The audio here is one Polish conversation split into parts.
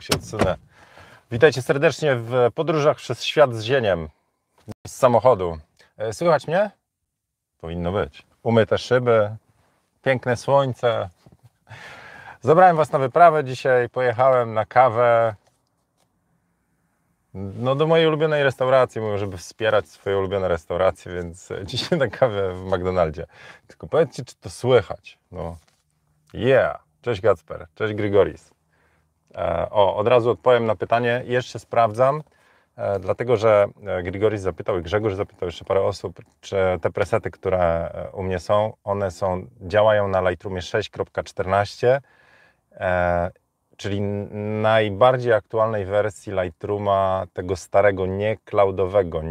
Się odsunę. Witajcie serdecznie w podróżach przez świat z zieniem. Z samochodu. E, Słychać mnie? Powinno być. Umyte szyby, piękne słońce. Zabrałem Was na wyprawę dzisiaj. Pojechałem na kawę. No do mojej ulubionej restauracji, mówię, żeby wspierać swoje ulubione restauracje, więc dzisiaj na kawę w McDonaldzie. Tylko powiedzcie, czy to słychać. No, yeah. Cześć Gacper, cześć Grigoris. E, o, od razu odpowiem na pytanie. Jeszcze sprawdzam, e, dlatego że e, Grigoris zapytał i Grzegorz zapytał jeszcze parę osób, czy te presety, które u mnie są, one są, działają na Lightroomie 6.14, e, czyli najbardziej aktualnej wersji Lightrooma, tego starego, nie cloudowego.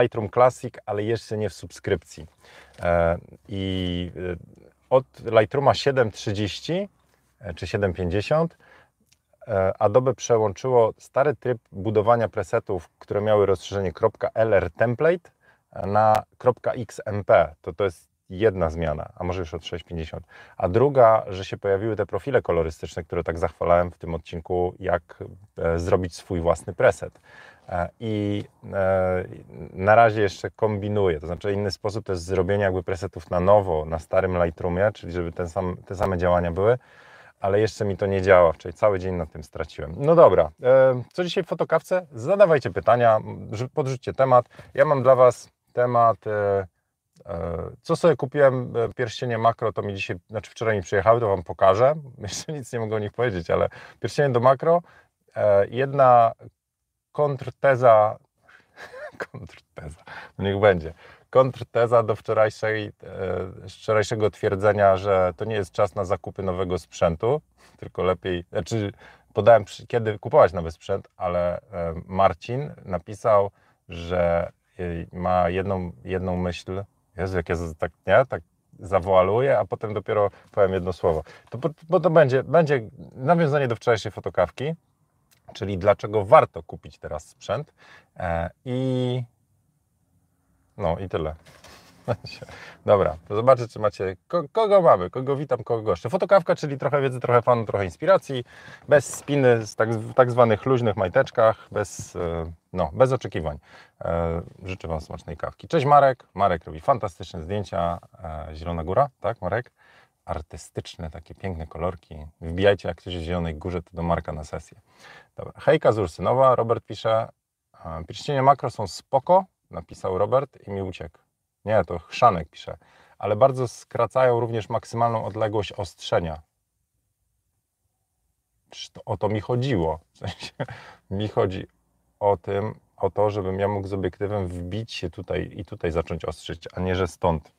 Lightroom Classic, ale jeszcze nie w subskrypcji. I od Lightrooma 7.30 e, czy 7.50 e, Adobe przełączyło stary tryb budowania presetów, które miały rozszerzenie .lr template e, na .xmp. To, to jest jedna zmiana, a może już od 6.50. A druga, że się pojawiły te profile kolorystyczne, które tak zachwalałem w tym odcinku, jak e, zrobić swój własny preset. E, I e, na razie jeszcze kombinuję, to znaczy inny sposób to jest zrobienie jakby presetów na nowo, na starym Lightroomie, czyli żeby ten sam, te same działania były, ale jeszcze mi to nie działa, czyli cały dzień na tym straciłem. No dobra, e, co dzisiaj w fotokawce? Zadawajcie pytania, rzu- podrzućcie temat. Ja mam dla Was temat, e, e, co sobie kupiłem, pierścienie makro, to mi dzisiaj, znaczy wczoraj mi przyjechały, to Wam pokażę. Jeszcze nic nie mogę o nich powiedzieć, ale pierścienie do makro, jedna kontrteza, kontrteza, no niech będzie, kontrteza do wczorajszej, e, wczorajszego twierdzenia, że to nie jest czas na zakupy nowego sprzętu, tylko lepiej, znaczy podałem, kiedy kupować nowy sprzęt, ale e, Marcin napisał, że e, ma jedną, jedną myśl, Jezu, jak ja tak, nie, tak zawoaluję, a potem dopiero powiem jedno słowo. To, bo, to będzie, będzie nawiązanie do wczorajszej fotokawki, czyli dlaczego warto kupić teraz sprzęt i no i tyle. Dobra, zobaczę, czy macie. Ko, kogo mamy? Kogo witam, kogo goszczę. Fotokawka, czyli trochę wiedzy, trochę fanu, trochę inspiracji. Bez spiny, z tak, w tak zwanych luźnych majteczkach, bez, e, no, bez oczekiwań. E, Życzę Wam smacznej kawki. Cześć Marek. Marek robi fantastyczne zdjęcia. E, Zielona Góra, tak Marek? Artystyczne, takie piękne kolorki. Wbijajcie, jak ktoś w Zielonej Górze, to do Marka na sesję. Dobra. Hejka z Ursynowa. Robert pisze, pierścienie makro są spoko, napisał Robert i mi uciekł. Nie, to Chrzanek pisze. Ale bardzo skracają również maksymalną odległość ostrzenia. To o to mi chodziło. W sensie, mi chodzi o tym, o to, żebym ja mógł z obiektywem wbić się tutaj i tutaj zacząć ostrzyć, a nie, że stąd.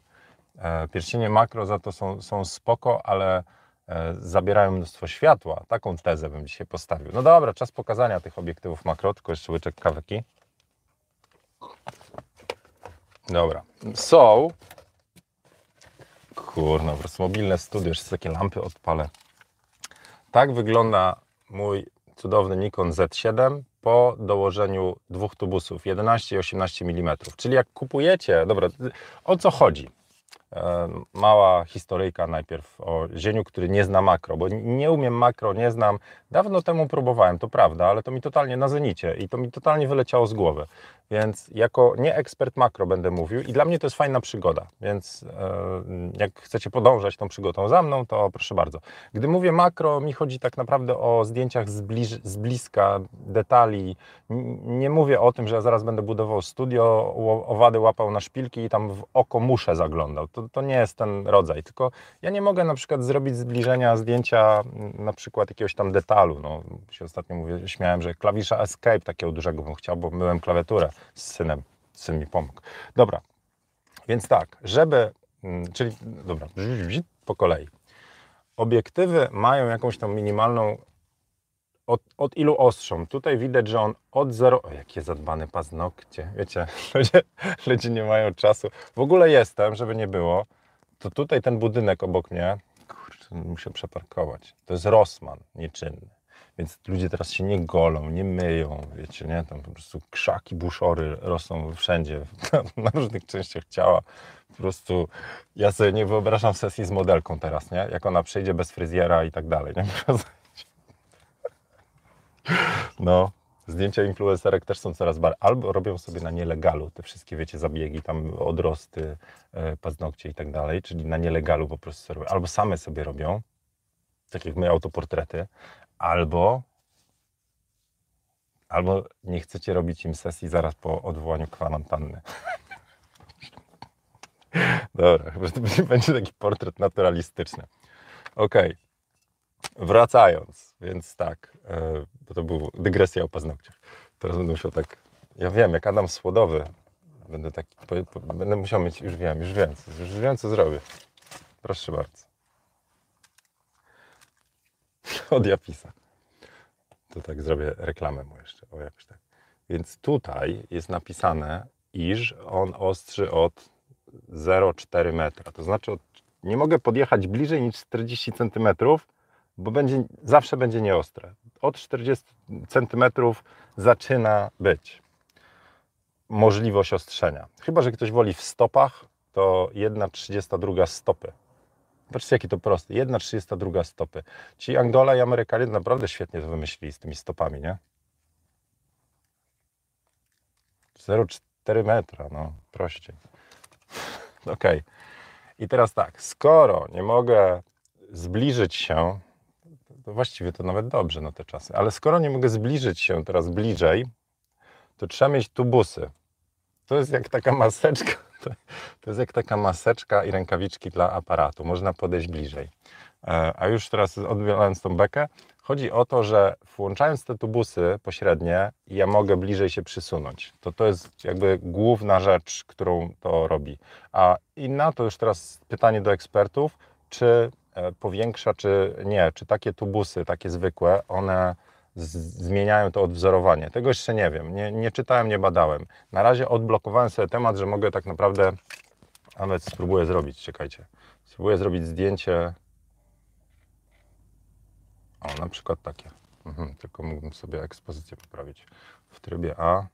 E, pierścienie makro za to są, są spoko, ale e, zabierają mnóstwo światła. Taką tezę bym dzisiaj postawił. No dobra, czas pokazania tych obiektywów makro, tylko jeszcze łyczek kaweki. Dobra. Są. Kurna, po prostu mobilne studio, jeszcze takie lampy odpalę. Tak wygląda mój cudowny Nikon Z7 po dołożeniu dwóch tubusów 11 i 18 mm. Czyli jak kupujecie, dobra, o co chodzi? Mała historyjka najpierw o zieniu, który nie zna makro, bo nie umiem makro, nie znam. Dawno temu próbowałem, to prawda, ale to mi totalnie na zenicie i to mi totalnie wyleciało z głowy. Więc jako nie ekspert makro będę mówił i dla mnie to jest fajna przygoda. Więc jak chcecie podążać tą przygodą za mną, to proszę bardzo. Gdy mówię makro, mi chodzi tak naprawdę o zdjęciach z, bliż, z bliska, detali. Nie mówię o tym, że ja zaraz będę budował studio, owady łapał na szpilki i tam w oko muszę zaglądał. To, to nie jest ten rodzaj. Tylko ja nie mogę na przykład zrobić zbliżenia zdjęcia m, na przykład jakiegoś tam detalu. No, się ostatnio mówię, śmiałem, że klawisza Escape takiego dużego bym chciał, bo myłem klawiaturę z synem. Syn mi pomógł. Dobra, więc tak, żeby, mm, czyli dobra, po kolei. Obiektywy mają jakąś tam minimalną, od, od ilu ostrzą? Tutaj widać, że on od zero, o jakie zadbane paznokcie, wiecie, ludzie, ludzie nie mają czasu. W ogóle jestem, żeby nie było, to tutaj ten budynek obok mnie, kurczę, muszę przeparkować, to jest Rossmann nieczynny. Więc ludzie teraz się nie golą, nie myją, wiecie, nie? Tam po prostu krzaki, buszory rosną wszędzie, na różnych częściach ciała. Po prostu ja sobie nie wyobrażam sesji z modelką teraz, nie? Jak ona przyjdzie bez fryzjera i tak dalej, nie? No, zdjęcia influencerek też są coraz bardziej, albo robią sobie na nielegalu te wszystkie, wiecie, zabiegi, tam odrosty, e, paznokcie i tak dalej, czyli na nielegalu po prostu robią, albo same sobie robią, tak jak my autoportrety, albo albo nie chcecie robić im sesji zaraz po odwołaniu kwarantanny. Dobra, chyba to będzie- taki portret naturalistyczny. Okej. Wracając, więc tak, e, bo to był dygresja o paznokciach. Teraz będę musiał tak, ja wiem, jak Adam Słodowy, będę taki, będę musiał mieć, już wiem, już wiem, już wiem, co zrobię. Proszę bardzo. Od Japisa. To tak zrobię reklamę mu jeszcze, o jakoś tak. Więc tutaj jest napisane, iż on ostrzy od 0,4 metra. To znaczy, od, nie mogę podjechać bliżej niż 40 cm, bo będzie, zawsze będzie nieostre. Od 40 cm zaczyna być możliwość ostrzenia. Chyba, że ktoś woli w stopach, to 1,32 stopy. Patrzcie, jaki to prosty. 1,32 stopy. Ci Angola i Amerykanie naprawdę świetnie to wymyślili z tymi stopami, nie? 0,4 metra, no prościej. Okej. I teraz tak, skoro nie mogę zbliżyć się, to właściwie to nawet dobrze na te czasy, ale skoro nie mogę zbliżyć się teraz bliżej, to trzeba mieć tubusy. To jest jak taka maseczka, to, jest jak taka maseczka i rękawiczki dla aparatu. Można podejść bliżej. E, A już teraz odbierając tą bekę, chodzi o to, że włączając te tubusy pośrednie, ja mogę bliżej się przysunąć. To to jest jakby główna rzecz, którą to robi. A inna to już teraz pytanie do ekspertów, czy powiększa, czy nie, czy takie tubusy, takie zwykłe, one zmieniają to odwzorowanie. Tego jeszcze nie wiem, nie, nie czytałem, nie badałem. Na razie odblokowałem sobie temat, że mogę tak naprawdę, nawet spróbuję zrobić, czekajcie, spróbuję zrobić zdjęcie, o, na przykład takie, mhm, tylko mógłbym sobie ekspozycję poprawić w trybie A.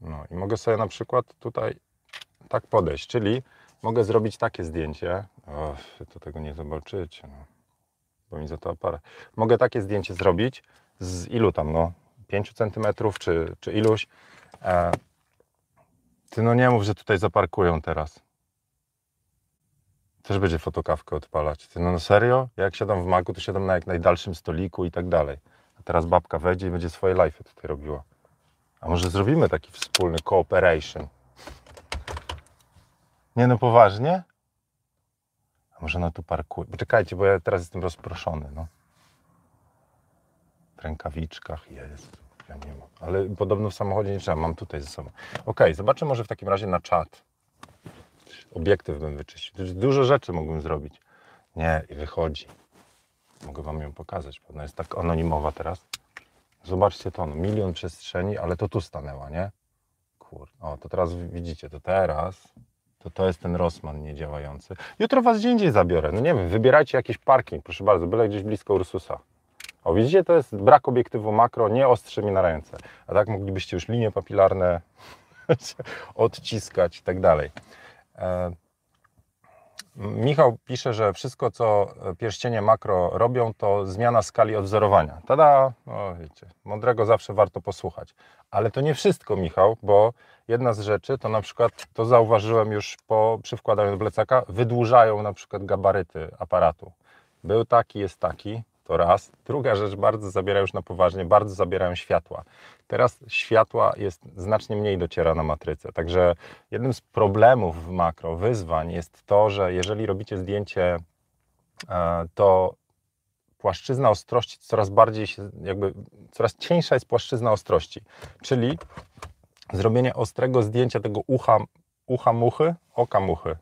No i mogę sobie na przykład tutaj tak podejść, czyli mogę zrobić takie zdjęcie, o, to tego nie zobaczycie, no bo mi za to aparat. Mogę takie zdjęcie zrobić z ilu tam, no, 5 cm czy, czy iluś. E, ty no nie mów, że tutaj zaparkują teraz. Też będzie fotokawkę odpalać. Ty no, no serio? Ja jak siadam w maku, to siadam na jak najdalszym stoliku i tak dalej. A teraz babka wejdzie i będzie swoje live'y tutaj robiła. A może zrobimy taki wspólny cooperation? Nie no, poważnie? A może ona tu parkuje? Poczekajcie, bo ja teraz jestem rozproszony, no. W rękawiczkach jest. Ja nie mam. Ale podobno w samochodzie nie trzeba, mam tutaj ze sobą. Okej, zobaczę może w takim razie na czat. Obiektyw bym wyczyścił. Dużo rzeczy mógłbym zrobić. Nie, i wychodzi. Mogę wam ją pokazać, ona jest tak anonimowa teraz. Zobaczcie to, no, milion przestrzeni, ale to tu stanęła, nie? Kur... O, to teraz widzicie, to teraz to to jest ten Rossmann niedziałający. Jutro was gdzie indziej zabiorę. No nie wiem, wybierajcie jakiś parking, proszę bardzo, byle gdzieś blisko Ursusa. O, widzicie, to jest brak obiektywu makro, nie ostrzy mi na ręce. A tak moglibyście już linie papilarne odciskać i tak dalej. Michał pisze, że wszystko, co pierścienie makro robią, to zmiana skali odwzorowania. Tada! O, wiecie, mądrego zawsze warto posłuchać. Ale to nie wszystko, Michał, bo jedna z rzeczy to na przykład, to zauważyłem już po, przy wkładaniu do plecaka, wydłużają na przykład gabaryty aparatu. Był taki, jest taki, to raz. Druga rzecz, bardzo zabierają już na poważnie, bardzo zabierają światła. Teraz światła jest znacznie mniej dociera na matrycę. Także jednym z problemów w makro, wyzwań jest to, że jeżeli robicie zdjęcie, e, to płaszczyzna ostrości coraz bardziej się, jakby coraz cieńsza jest płaszczyzna ostrości. Czyli zrobienie ostrego zdjęcia tego ucha, ucha muchy, oka muchy.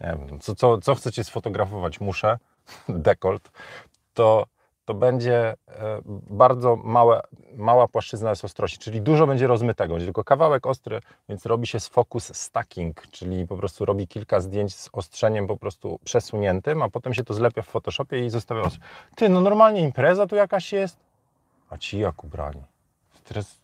Nie wiem, co, co, co chcecie sfotografować? Muszę, dekolt, to, to będzie e, bardzo małe, mała płaszczyzna jest ostrości, czyli dużo będzie rozmytego, będzie tylko kawałek ostry, więc robi się focus stacking, czyli po prostu robi kilka zdjęć z ostrzeniem po prostu przesuniętym, a potem się to zlepia w Photoshopie i zostawia ostro. Ty, no normalnie impreza tu jakaś jest, a ci jak ubrani. Teraz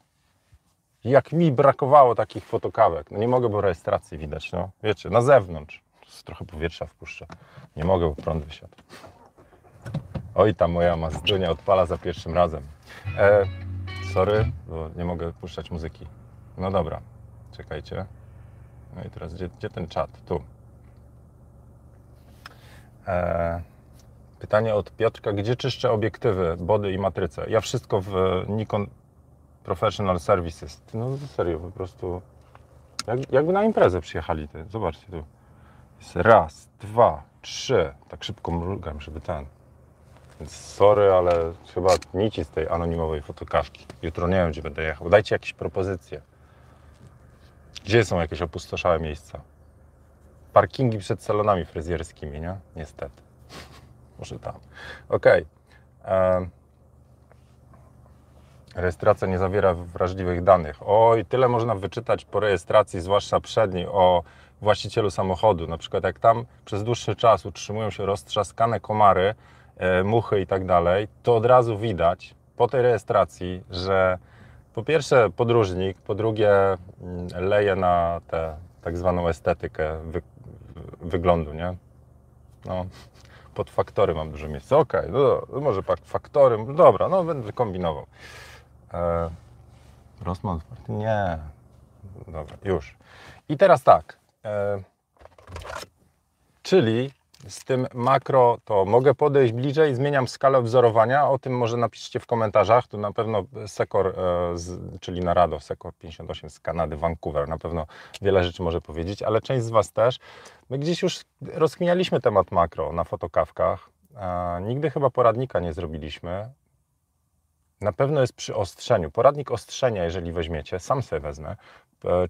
jak mi brakowało takich fotokawek. No nie mogę, bo rejestracji widać, no. Wiecie, na zewnątrz. Trochę powietrza wpuszczę. Nie mogę, bo prąd wysiadł. Oj, ta moja Mazdunia odpala za pierwszym razem. E, sorry, bo nie mogę puszczać muzyki. No dobra, czekajcie. No i teraz, gdzie, gdzie ten czat? Tu. E, pytanie od Piotrka. Gdzie czyszczę obiektywy, body i matrycę? Ja wszystko w Nikon Professional Services. No serio, po prostu jak, jakby na imprezę przyjechali. Ty. Zobaczcie tu. Jest raz, dwa, trzy. Tak szybko mrugam, żeby ten. Więc sorry, ale chyba nici z tej anonimowej fotokawki. Jutro nie wiem, gdzie będę jechał. Dajcie jakieś propozycje. Gdzie są jakieś opustoszałe miejsca? Parkingi przed salonami fryzjerskimi, nie? Niestety. Może tam. Okej. Okay. Rejestracja nie zawiera wrażliwych danych. Oj, tyle można wyczytać po rejestracji, zwłaszcza przedniej, o właścicielu samochodu. Na przykład jak tam przez dłuższy czas utrzymują się roztrzaskane komary, muchy i tak dalej, to od razu widać po tej rejestracji, że po pierwsze podróżnik, po drugie mm, leje na tę tak zwaną estetykę wy, wyglądu, nie? No, pod faktory mam duże miejsce. Okej, okay, no, no może faktory, dobra, no będę kombinował. E, otwarty? Nie. Dobra, już. I teraz tak. E, czyli z tym makro to mogę podejść bliżej, zmieniam skalę wzorowania, o tym może napiszcie w komentarzach, tu na pewno Sekor, e, czyli Narado, Sekor 58 z Kanady, Vancouver, na pewno wiele rzeczy może powiedzieć, ale część z Was też. My gdzieś już rozkminialiśmy temat makro na fotokawkach, nigdy chyba poradnika nie zrobiliśmy, na pewno jest przy ostrzeniu. Poradnik ostrzenia, jeżeli weźmiecie, sam sobie wezmę, e,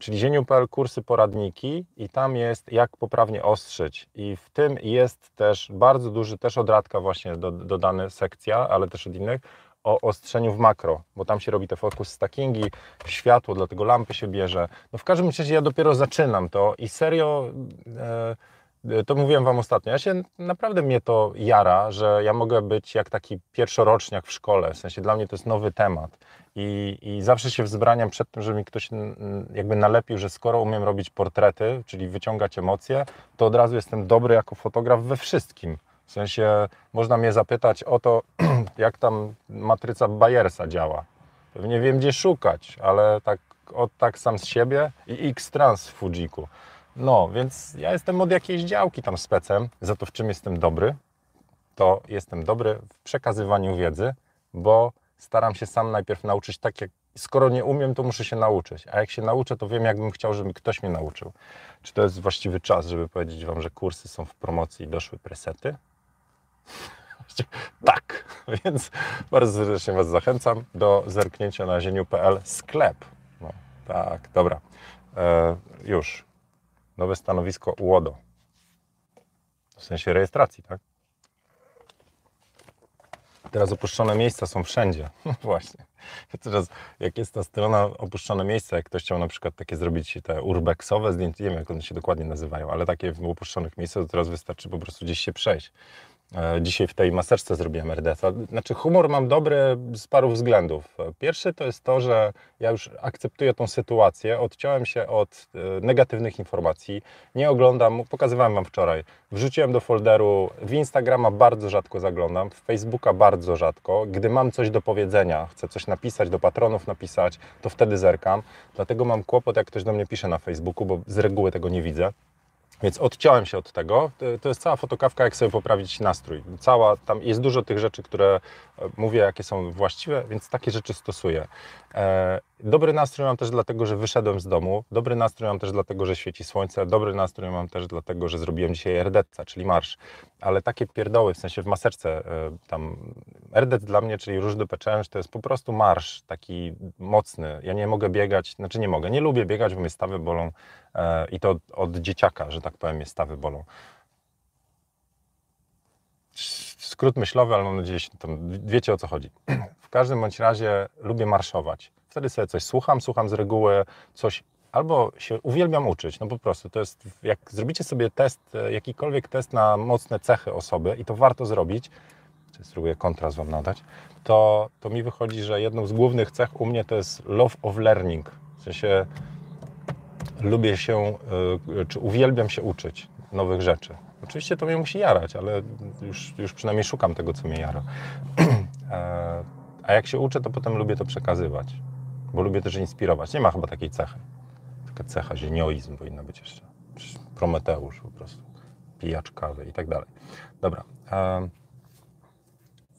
czyli zieniu.pl kursy poradniki i tam jest jak poprawnie ostrzyć i w tym jest też bardzo duży, też od Radka właśnie do, dodany sekcja, ale też od innych, o ostrzeniu w makro, bo tam się robi te focus stackingi, światło, dlatego lampy się bierze. No w każdym razie ja dopiero zaczynam to i serio... E, to mówiłem Wam ostatnio. Ja się naprawdę mnie to jara, że ja mogę być jak taki pierwszoroczniak w szkole. W sensie dla mnie to jest nowy temat. I, I zawsze się wzbraniam przed tym, żeby mi ktoś jakby nalepił, że skoro umiem robić portrety, czyli wyciągać emocje, to od razu jestem dobry jako fotograf we wszystkim. W sensie można mnie zapytać o to, jak tam matryca Bayersa działa. Pewnie wiem, gdzie szukać, ale tak, od tak sam z siebie i X-Trans w Fujiku. No, więc ja jestem od jakiejś działki tam specem. Za to, w czym jestem dobry, to jestem dobry w przekazywaniu wiedzy, bo staram się sam najpierw nauczyć tak, jak skoro nie umiem, to muszę się nauczyć. A jak się nauczę, to wiem, jakbym chciał, żeby ktoś mnie nauczył. Czy to jest właściwy czas, żeby powiedzieć Wam, że kursy są w promocji i doszły presety? tak, więc bardzo serdecznie Was zachęcam do zerknięcia na zieniu.pl sklep. No, tak, dobra. E, już nowe stanowisko UODO. W sensie rejestracji, tak? Teraz opuszczone miejsca są wszędzie. Właśnie. Teraz, jak jest ta strona opuszczone miejsca, jak ktoś chciał na przykład takie zrobić te urbexowe zdjęcia, nie wiem jak one się dokładnie nazywają, ale takie w opuszczonych miejscach, to teraz wystarczy po prostu gdzieś się przejść. E, dzisiaj w tej maseczce zrobiłem RDF-a. Znaczy humor mam dobry z paru względów. Pierwszy to jest to, że ja już akceptuję tą sytuację, odciąłem się od e, negatywnych informacji, nie oglądam, pokazywałem Wam wczoraj, wrzuciłem do folderu, w Instagrama bardzo rzadko zaglądam, w Facebooka bardzo rzadko. Gdy mam coś do powiedzenia, chcę coś napisać, do patronów napisać, to wtedy zerkam. Dlatego mam kłopot, jak ktoś do mnie pisze na Facebooku, bo z reguły tego nie widzę. Więc odciąłem się od tego. To jest cała fotokawka, jak sobie poprawić nastrój. Cała, tam jest dużo tych rzeczy, które mówię, jakie są właściwe, więc takie rzeczy stosuję. E, dobry nastrój mam też dlatego, że wyszedłem z domu. Dobry nastrój mam też dlatego, że świeci słońce. Dobry nastrój mam też dlatego, że zrobiłem dzisiaj RDC, czyli marsz. Ale takie pierdoły, w sensie w maseczce, e, tam RDC dla mnie, czyli róż do peczęż, to jest po prostu marsz taki mocny. Ja nie mogę biegać, znaczy nie mogę, nie lubię biegać, bo mnie stawy bolą i to od dzieciaka, że tak powiem, mnie stawy bolą skrót myślowy, ale mam nadzieję, że wiecie o co chodzi. W każdym bądź razie lubię marszować. Wtedy sobie coś słucham, słucham z reguły coś, albo się uwielbiam uczyć, no po prostu to jest, jak zrobicie sobie test, e, jakikolwiek test na mocne cechy osoby i to warto zrobić, czy spróbuję kontrast Wam nadać, to, to mi wychodzi, że jedną z głównych cech u mnie to jest love of learning. W sensie lubię się, e, czy uwielbiam się uczyć nowych rzeczy. Oczywiście to mnie musi jarać, ale już, już przynajmniej szukam tego, co mnie jara. E, a jak się uczę, to potem lubię to przekazywać, bo lubię też inspirować. Nie ma chyba takiej cechy. Taka cecha, zienioizm powinna być jeszcze. Prometeusz po prostu. Pijacz kawy i tak dalej. Dobra. E,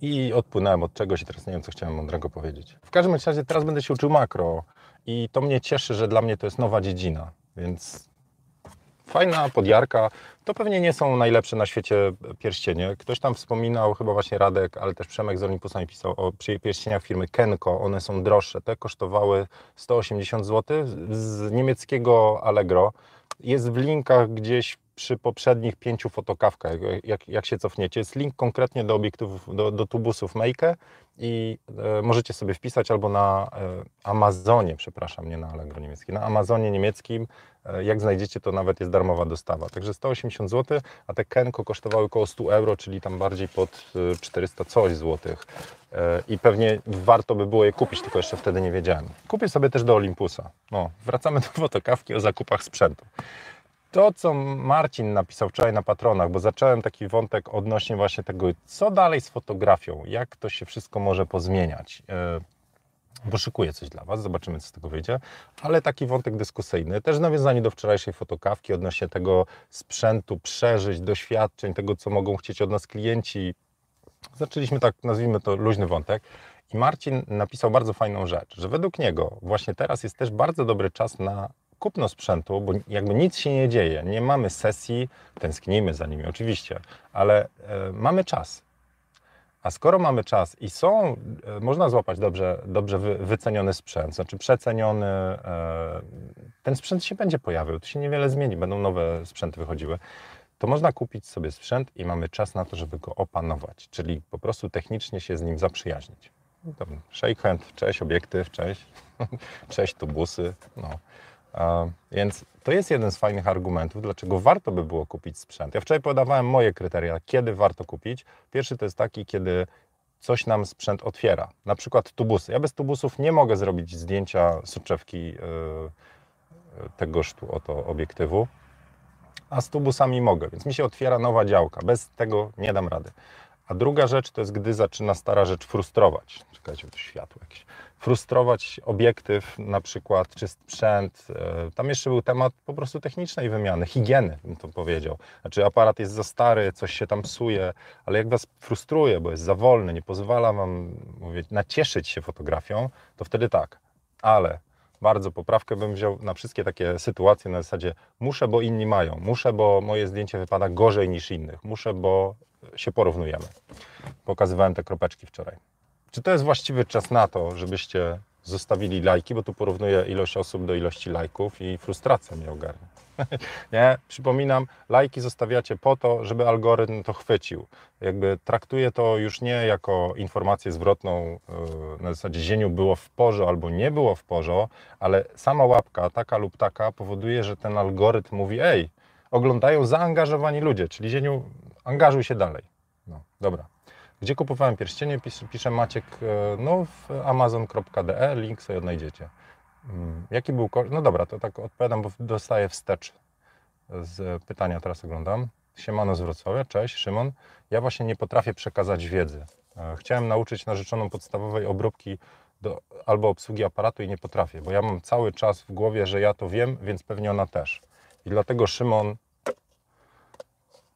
I odpłynąłem od czegoś i teraz nie wiem, co chciałem mądrego powiedzieć. W każdym razie teraz będę się uczył makro i to mnie cieszy, że dla mnie to jest nowa dziedzina, więc fajna podjarka. To pewnie nie są najlepsze na świecie pierścienie. Ktoś tam wspominał, chyba właśnie Radek, ale też Przemek z Olympusa mi pisał o pierścieniach firmy Kenko. One są droższe. Te kosztowały 180 zł z niemieckiego Allegro. Jest w linkach gdzieś przy poprzednich pięciu fotokawkach, jak, jak się cofniecie. Jest link konkretnie do obiektywów, do, do tubusów Make i e, możecie sobie wpisać albo na e, Amazonie, przepraszam, nie na Allegro niemieckim, na Amazonie niemieckim, e, jak znajdziecie, to nawet jest darmowa dostawa. Także 180 zł, a te Kenko kosztowały około 100 euro, czyli tam bardziej pod 400 e, coś złotych. E, I pewnie warto by było je kupić, tylko jeszcze wtedy nie wiedziałem. Kupię sobie też do Olympusa. No, wracamy do fotokawki o zakupach sprzętu to, co Marcin napisał wczoraj na patronach, bo zacząłem taki wątek odnośnie właśnie tego, co dalej z fotografią, jak to się wszystko może pozmieniać. Bo szykuję coś dla Was, zobaczymy, co z tego wyjdzie. Ale taki wątek dyskusyjny, też nawiązanie do wczorajszej fotokawki odnośnie tego sprzętu, przeżyć, doświadczeń, tego, co mogą chcieć od nas klienci. Zaczęliśmy tak, nazwijmy to, luźny wątek. I Marcin napisał bardzo fajną rzecz, że według niego właśnie teraz jest też bardzo dobry czas na kupno sprzętu, bo jakby nic się nie dzieje, nie mamy sesji, tęsknimy za nimi oczywiście, ale e, mamy czas. A skoro mamy czas i są, e, można złapać dobrze, dobrze wy, wyceniony sprzęt, znaczy przeceniony, e, ten sprzęt się będzie pojawił, to się niewiele zmieni, będą nowe sprzęty wychodziły, to można kupić sobie sprzęt i mamy czas na to, żeby go opanować, czyli po prostu technicznie się z nim zaprzyjaźnić. Shake hand, cześć obiektyw, cześć, cześć tubusy, no. Więc to jest jeden z fajnych argumentów, dlaczego warto by było kupić sprzęt. Ja wczoraj podawałem moje kryteria, kiedy warto kupić. Pierwszy to jest taki, kiedy coś nam sprzęt otwiera, na przykład tubusy. Ja bez tubusów nie mogę zrobić zdjęcia soczewki yy, tegoż tu oto obiektywu, a z tubusami mogę, więc mi się otwiera nowa działka. Bez tego nie dam rady. A druga rzecz to jest, gdy zaczyna stara rzecz frustrować. Czekajcie, to światło jakieś frustrować obiektyw na przykład, czy sprzęt. E, tam jeszcze był temat po prostu technicznej wymiany, higieny, bym to powiedział. Znaczy aparat jest za stary, coś się tam psuje, ale jak Was frustruje, bo jest za wolny, nie pozwala Wam, mówię, nacieszyć się fotografią, to wtedy tak. Ale bardzo poprawkę bym wziął na wszystkie takie sytuacje na zasadzie muszę, bo inni mają, muszę, bo moje zdjęcie wypada gorzej niż innych, muszę, bo się porównujemy. Pokazywałem te kropeczki wczoraj. Czy to jest właściwy czas na to, żebyście zostawili lajki, bo tu porównuję ilość osób do ilości lajków i frustracja mnie ogarnia. nie, przypominam, lajki zostawiacie po to, żeby algorytm to chwycił. Jakby traktuję to już nie jako informację zwrotną yy, na zasadzie zieniu było w porze albo nie było w porze, ale sama łapka, taka lub taka, powoduje, że ten algorytm mówi, ej, oglądają zaangażowani ludzie, czyli zieniu, angażuj się dalej. No, dobra. Gdzie kupowałem pierścienie? Pisze, pisze Maciek, e, no w amazon.de, link sobie odnajdziecie. Mm, jaki był koszt? No dobra, to tak odpowiadam, bo dostaję wstecz z pytania, teraz oglądam. Siemano z Wrocławia, cześć, Szymon. Ja właśnie nie potrafię przekazać wiedzy. E, chciałem nauczyć narzeczoną podstawowej obróbki do, albo obsługi aparatu i nie potrafię, bo ja mam cały czas w głowie, że ja to wiem, więc pewnie ona też. I dlatego Szymon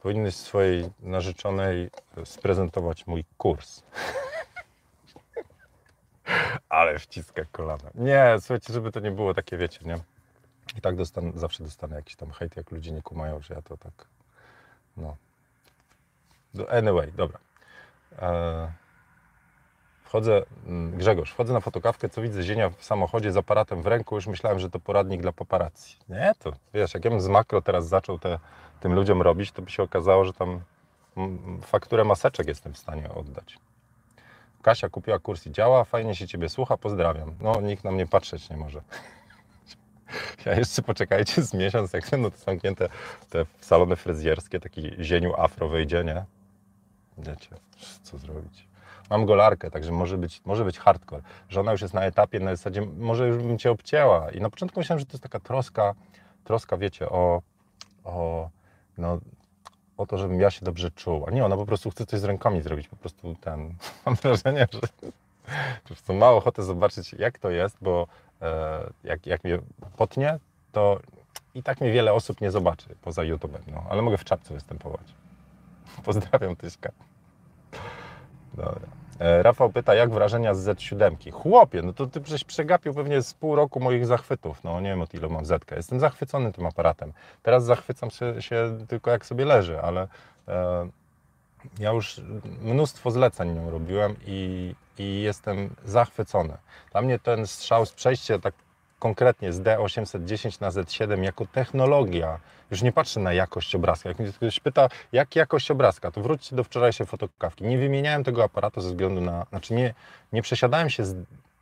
powinnyś swojej narzeczonej sprezentować mój kurs. Ale wciska kolana. Nie, słuchajcie, żeby to nie było takie, wiecie, nie? I tak zawsze dostanę jakiś tam hejt, jak ludzie nie kumają, że ja to tak, no. Anyway, dobra. Eee, wchodzę, mm, Grzegorz, wchodzę na fotokawkę, co widzę, zienia w samochodzie z aparatem w ręku, już myślałem, że to poradnik dla paparazzi. Nie, to wiesz, jak ja bym z makro teraz zaczął te tym ludziom robić, to by się okazało, że tam fakturę maseczek jestem w stanie oddać. Kasia kupiła kurs i działa, fajnie się Ciebie słucha, pozdrawiam. No, nikt na mnie patrzeć nie może. Ja jeszcze poczekajcie z miesiąc, jak będą zamknięte te salony fryzjerskie, taki zieniu afro wyjdzie, nie? Wiecie, co zrobić. Mam golarkę, także może być, może być hardcore. Żona już jest na etapie, na zasadzie, może już bym Cię obcięła. I na początku myślałem, że to jest taka troska, troska, wiecie, o, o no, o to, żebym ja się dobrze czuł. A nie, ona po prostu chce coś z rękami zrobić. Po prostu ten, mam wrażenie, że po prostu ma ochotę zobaczyć, jak to jest, bo e, jak, jak mnie potnie, to i tak mnie wiele osób nie zobaczy poza YouTube'em, no, ale mogę w czapce występować. Pozdrawiam Tyśka. Dobra. E, Rafał pyta, jak wrażenia z Z7? Chłopie, no to ty przecież przegapił pewnie z pół roku moich zachwytów. No nie wiem od ilu mam Z. -kę. Jestem zachwycony tym aparatem. Teraz zachwycam się, tylko jak sobie leży, ale e, ja już mnóstwo zleceń nią robiłem i, i jestem zachwycony. Dla mnie ten strzał z przejście tak konkretnie z D810 na Z7 jako technologia, już nie patrzę na jakość obrazka. Jak mnie ktoś pyta, jak jakość obrazka, to wróćcie do wczorajszej fotokawki. Nie wymieniałem tego aparatu ze względu na, znaczy nie, nie przesiadałem się z,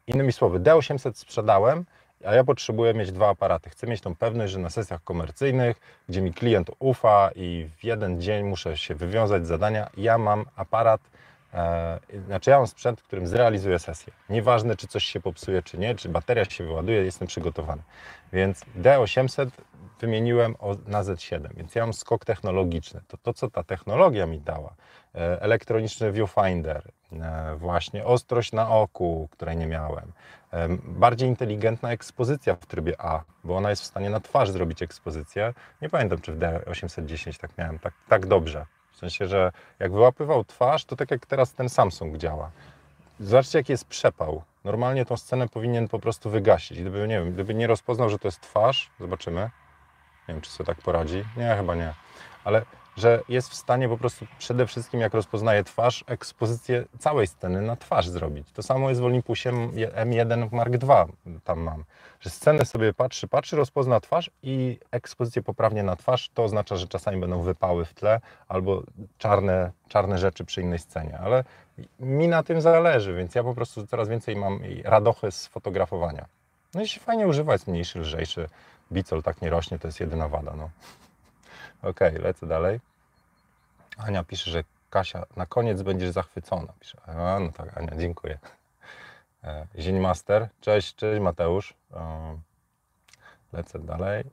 innymi słowy, D800 sprzedałem, a ja potrzebuję mieć dwa aparaty. Chcę mieć tą pewność, że na sesjach komercyjnych, gdzie mi klient ufa i w jeden dzień muszę się wywiązać z zadania, ja mam aparat, znaczy ja mam sprzęt, którym zrealizuję sesję. Nieważne, czy coś się popsuje, czy nie, czy bateria się wyładuje, jestem przygotowany. Więc D800 wymieniłem na Z7, więc ja mam skok technologiczny. To, to co ta technologia mi dała, e, elektroniczny viewfinder, e, właśnie ostrość na oku, której nie miałem, e, bardziej inteligentna ekspozycja w trybie A, bo ona jest w stanie na twarz zrobić ekspozycję. Nie pamiętam, czy w D810 tak miałem, tak, tak dobrze. W sensie, że jak wyłapywał twarz, to tak jak teraz ten Samsung działa. Zobaczcie, jaki jest przepał. Normalnie tą scenę powinien po prostu wygasić. Gdyby, nie wiem, gdyby nie rozpoznał, że to jest twarz, zobaczymy. Nie wiem, czy sobie tak poradzi. Nie, chyba nie. Ale że jest w stanie po prostu przede wszystkim, jak rozpoznaje twarz, ekspozycję całej sceny na twarz zrobić. To samo jest w Olympusie M1 Mark II, tam mam. Że scenę sobie patrzy, patrzy, rozpozna twarz i ekspozycję poprawnie na twarz, to oznacza, że czasami będą wypały w tle albo czarne, czarne rzeczy przy innej scenie. Ale mi na tym zależy, więc ja po prostu coraz więcej mam radochy z fotografowania. No i się fajnie używa, jest mniejszy, lżejszy. Bicol tak nie rośnie, to jest jedyna wada. No. Okej, okay, lecę dalej. Ania pisze, że Kasia, na koniec będziesz zachwycona. Pisze. A, no tak, Ania, dziękuję. E, Zień Master, cześć, cześć Mateusz. E, lecę dalej.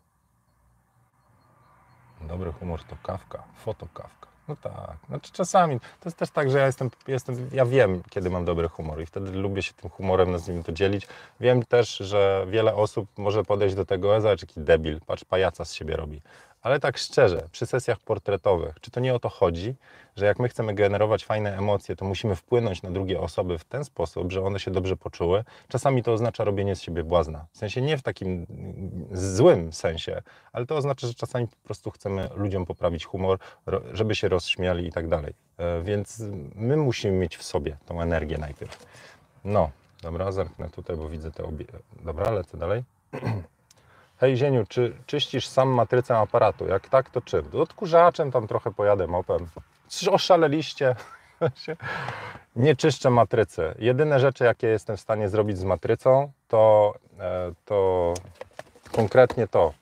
Dobry humor to kawka, fotokawka. No tak, znaczy czasami, to jest też tak, że ja jestem, jestem, ja wiem, kiedy mam dobry humor i wtedy lubię się tym humorem, nazwijmy to, dzielić. Wiem też, że wiele osób może podejść do tego, e, zobacz, jaki debil, patrz, pajaca z siebie robi. Ale tak szczerze, przy sesjach portretowych, czy to nie o to chodzi, że jak my chcemy generować fajne emocje, to musimy wpłynąć na drugie osoby w ten sposób, że one się dobrze poczuły. Czasami to oznacza robienie z siebie błazna. W sensie nie w takim złym sensie, ale to oznacza, że czasami po prostu chcemy ludziom poprawić humor, żeby się rozśmiali i tak dalej. E, więc my musimy mieć w sobie tą energię najpierw. No, dobra, zamknę tutaj, bo widzę te obie... Dobra, lecę dalej. Hej Zieniu, czy czyścisz sam matrycę aparatu? Jak tak, to czym? Odkurzaczem tam trochę pojadę mopem. Czy oszaleliście? Nie czyszczę matrycy. Jedyne rzeczy, jakie jestem w stanie zrobić z matrycą, to, e, to konkretnie to.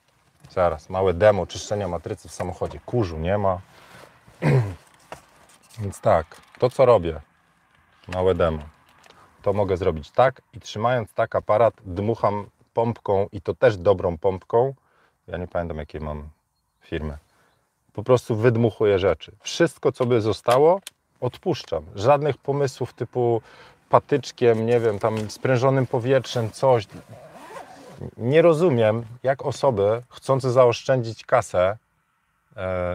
Zaraz, małe demo czyszczenia matrycy w samochodzie. Kurzu nie ma. Więc tak, to co robię, małe demo, to mogę zrobić tak i trzymając tak aparat dmucham pompką i to też dobrą pompką. Ja nie pamiętam jakie mam firmy. Po prostu wydmuchuję rzeczy. Wszystko, co by zostało, odpuszczam. Żadnych pomysłów typu patyczkiem, nie wiem, tam sprężonym powietrzem, coś. Nie rozumiem, jak osoby chcące zaoszczędzić kasę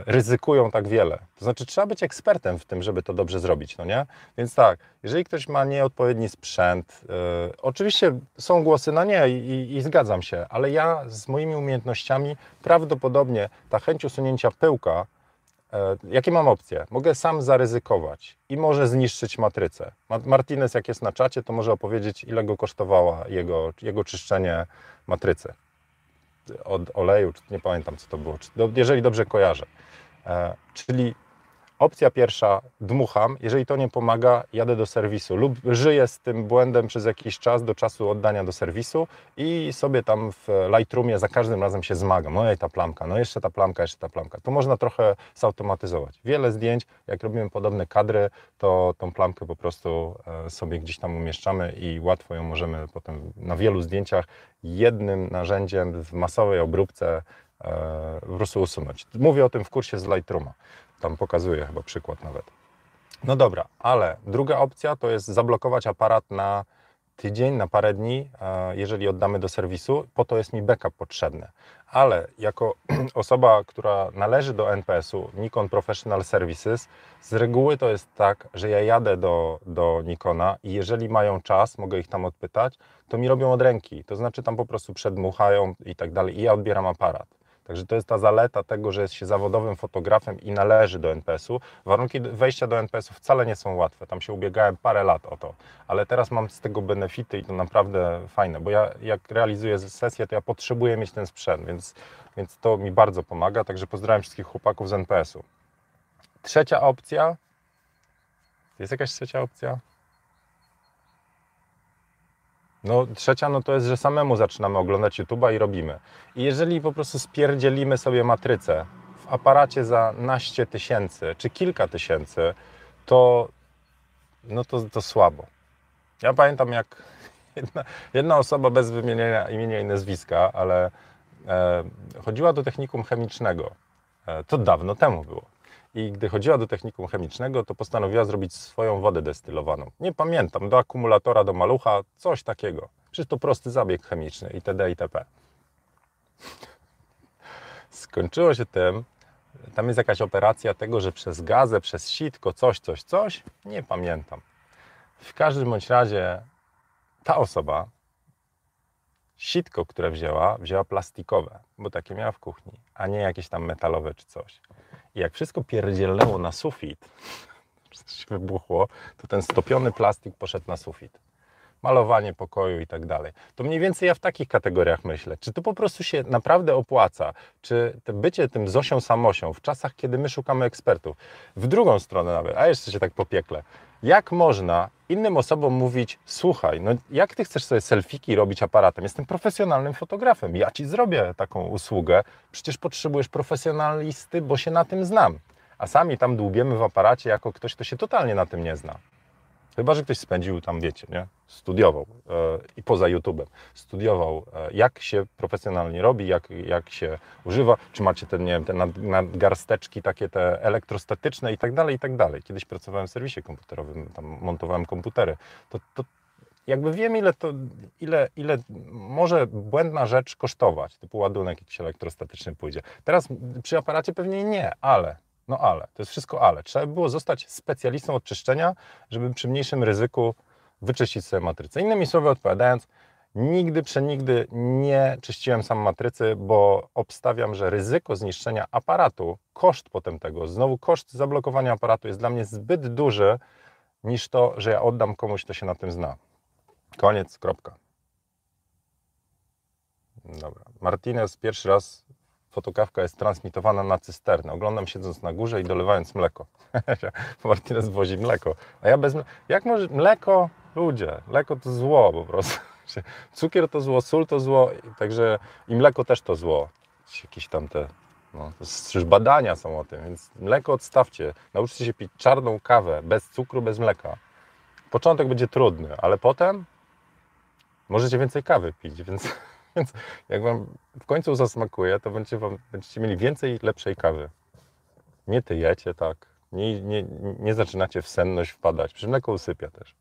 ryzykują tak wiele. To znaczy, trzeba być ekspertem w tym, żeby to dobrze zrobić, no nie? Więc tak, jeżeli ktoś ma nieodpowiedni sprzęt, yy, oczywiście są głosy na nie i, i, zgadzam się, ale ja z moimi umiejętnościami prawdopodobnie ta chęć usunięcia pyłka, yy, jakie mam opcje? Mogę sam zaryzykować i może zniszczyć matrycę. Martinez, jak jest na czacie, to może opowiedzieć, ile go kosztowała jego, jego czyszczenie matrycy od oleju, czy nie pamiętam co to było, jeżeli dobrze kojarzę. E, czyli Opcja pierwsza, dmucham. Jeżeli to nie pomaga, jadę do serwisu lub żyję z tym błędem przez jakiś czas do czasu oddania do serwisu i sobie tam w Lightroomie za każdym razem się zmagam. No i ta plamka, no jeszcze ta plamka, jeszcze ta plamka. To można trochę zautomatyzować. Wiele zdjęć, jak robimy podobne kadry, to tą plamkę po prostu e, sobie gdzieś tam umieszczamy i łatwo ją możemy potem na wielu zdjęciach jednym narzędziem w masowej obróbce e, po prostu usunąć. Mówię o tym w kursie z Lightrooma. Tam pokazuję chyba przykład nawet. No dobra, ale druga opcja to jest zablokować aparat na tydzień, na parę dni, e, jeżeli oddamy do serwisu, po to jest mi backup potrzebny. Ale jako osoba, która należy do NPS-u, Nikon Professional Services, z reguły to jest tak, że ja jadę do, do Nikona i jeżeli mają czas, mogę ich tam odpytać, to mi robią od ręki. To znaczy tam po prostu przedmuchają i tak dalej i ja odbieram aparat. Także to jest ta zaleta tego, że jest się zawodowym fotografem i należy do NPS-u. Warunki wejścia do NPS-u wcale nie są łatwe. Tam się ubiegałem parę lat o to, ale teraz mam z tego benefity i to naprawdę fajne, bo ja jak realizuję sesję, to ja potrzebuję mieć ten sprzęt, więc, więc to mi bardzo pomaga. Także pozdrawiam wszystkich chłopaków z NPS-u. Trzecia opcja. Jest jakaś trzecia opcja? No trzecia, no to jest, że samemu zaczynamy oglądać YouTube'a i robimy. I jeżeli po prostu spierdzielimy sobie matrycę w aparacie za naście tysięcy, czy kilka tysięcy, to no to, to słabo. Ja pamiętam jak jedna, jedna osoba bez wymienienia imienia i nazwiska, ale e, chodziła do technikum chemicznego. E, to dawno temu było. I gdy chodziła do technikum chemicznego, to postanowiła zrobić swoją wodę destylowaną. Nie pamiętam, do akumulatora, do malucha, coś takiego. Przecież to prosty zabieg chemiczny itd. itp. Skończyło się tym, tam jest jakaś operacja tego, że przez gazę, przez sitko, coś, coś, coś, nie pamiętam. W każdym bądź razie ta osoba sitko, które wzięła, wzięła plastikowe, bo takie miała w kuchni, a nie jakieś tam metalowe czy coś. I jak wszystko pierdzielnęło na sufit, się wybuchło, to ten stopiony plastik poszedł na sufit. Malowanie pokoju i tak dalej. To mniej więcej ja w takich kategoriach myślę. Czy to po prostu się naprawdę opłaca? Czy to bycie tym Zosią Samosią w czasach, kiedy my szukamy ekspertów, w drugą stronę nawet, a jeszcze się tak popiekle, jak można innym osobom mówić, słuchaj, no jak ty chcesz sobie selfiki robić aparatem? Jestem profesjonalnym fotografem, ja ci zrobię taką usługę, przecież potrzebujesz profesjonalisty, bo się na tym znam. A sami tam dłubiemy w aparacie jako ktoś, kto się totalnie na tym nie zna. Chyba, że ktoś spędził tam, wiecie, nie? studiował e, i poza YouTube'em, studiował, e, jak się profesjonalnie robi, jak, jak się używa, czy macie te, nie wiem, te nad, nadgarsteczki takie te elektrostatyczne i tak dalej, i tak dalej. Kiedyś pracowałem w serwisie komputerowym, tam montowałem komputery. To, to jakby wiem, ile to, ile, ile może błędna rzecz kosztować, typu ładunek jakiś elektrostatyczny pójdzie. Teraz przy aparacie pewnie nie, ale no ale, to jest wszystko ale. Trzeba by było zostać specjalistą od czyszczenia, żeby przy mniejszym ryzyku wyczyścić sobie matrycę. Innymi słowy odpowiadając, nigdy, przenigdy nie czyściłem sam matrycy, bo obstawiam, że ryzyko zniszczenia aparatu, koszt potem tego, znowu koszt zablokowania aparatu jest dla mnie zbyt duży, niż to, że ja oddam komuś, kto się na tym zna. Koniec, kropka. Dobra. Martinez pierwszy raz fotokawka jest transmitowana na cysternę. Oglądam siedząc na górze i dolewając mleko. Martinez wozi mleko. A ja bez. Jak może mleko? Ludzie, mleko to zło po prostu. Cukier to zło, sól to zło, także i mleko też to zło. Jakieś tam te, no, badania są o tym, więc mleko odstawcie. Nauczcie się pić czarną kawę, bez cukru, bez mleka. Początek będzie trudny, ale potem możecie więcej kawy pić, więc Więc jak Wam w końcu zasmakuje, to będziecie, wam, będziecie mieli więcej lepszej kawy. Nie tyjecie tak, nie, nie, nie zaczynacie w senność wpadać. Przy mleko usypia też.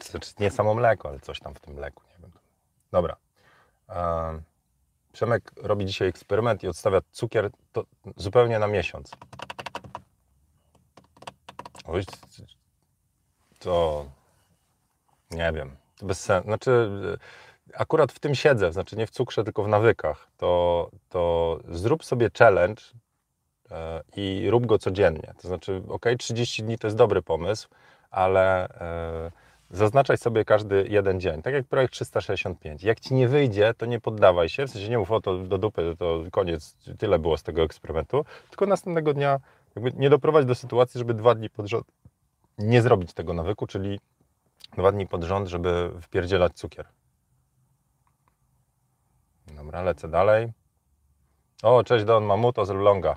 Znaczy nie samo mleko, ale coś tam w tym mleku. Nie wiem. Dobra. Przemek robi dzisiaj eksperyment i odstawia cukier zupełnie na miesiąc. Oj, to nie wiem bez sensu. Znaczy, akurat w tym siedzę, znaczy nie w cukrze, tylko w nawykach. To, to zrób sobie challenge e, i rób go codziennie. To znaczy, ok, 30 dni to jest dobry pomysł, ale e, zaznaczaj sobie każdy jeden dzień. Tak jak projekt 365. Jak ci nie wyjdzie, to nie poddawaj się, w sensie nie mów o to do dupy, to koniec, tyle było z tego eksperymentu, tylko następnego dnia jakby nie doprowadź do sytuacji, żeby dwa dni pod rząd nie zrobić tego nawyku, czyli dwa dni pod rząd, żeby wpierdzielać cukier. Dobra, lecę dalej. O, cześć Don Mamuto z Lulonga.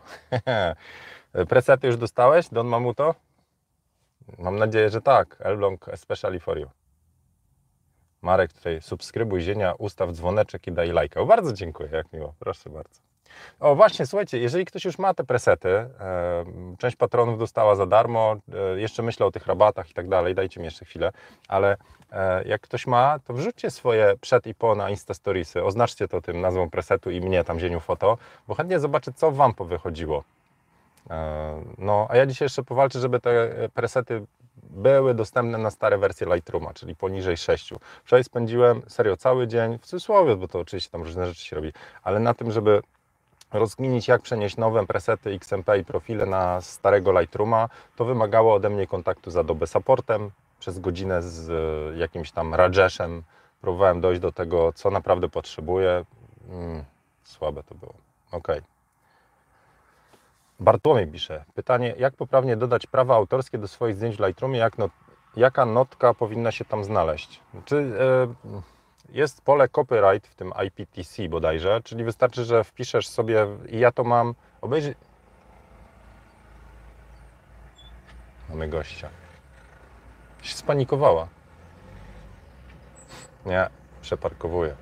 Presety już dostałeś, Don Mamuto? Mam nadzieję, że tak. Elbląg especially for you. Marek tutaj subskrybuj zienia, ustaw dzwoneczek i daj lajka. Bardzo dziękuję, jak miło, proszę bardzo. O właśnie, słuchajcie, jeżeli ktoś już ma te presety, e, część patronów dostała za darmo, e, jeszcze myślę o tych rabatach i tak dalej, dajcie mi jeszcze chwilę, ale e, jak ktoś ma, to wrzućcie swoje przed i po na Insta Storiesy, oznaczcie to tym nazwą presetu i mnie tam zieniu foto, bo chętnie zobaczę, co Wam powychodziło. E, no, a ja dzisiaj jeszcze powalczę, żeby te presety były dostępne na stare wersje Lightrooma, czyli poniżej 6. Wczoraj spędziłem serio cały dzień, w cudzysłowie, bo to oczywiście tam różne rzeczy się robi, ale na tym, żeby rozkminić, jak przenieść nowe presety XMP i profile na starego Lightrooma, to wymagało ode mnie kontaktu z Adobe Supportem. Przez godzinę z e, jakimś tam Rajeszem próbowałem dojść do tego, co naprawdę potrzebuję. Mm, słabe to było. Ok. Bartłomiej pisze. Pytanie, jak poprawnie dodać prawa autorskie do swoich zdjęć w Lightroomie? Jak not, jaka notka powinna się tam znaleźć? Czy... Yy, jest pole copyright w tym IPTC bodajże, czyli wystarczy, że wpiszesz sobie i ja to mam obejrzeć. Mamy gościa. Się spanikowała. Nie, przeparkowuję.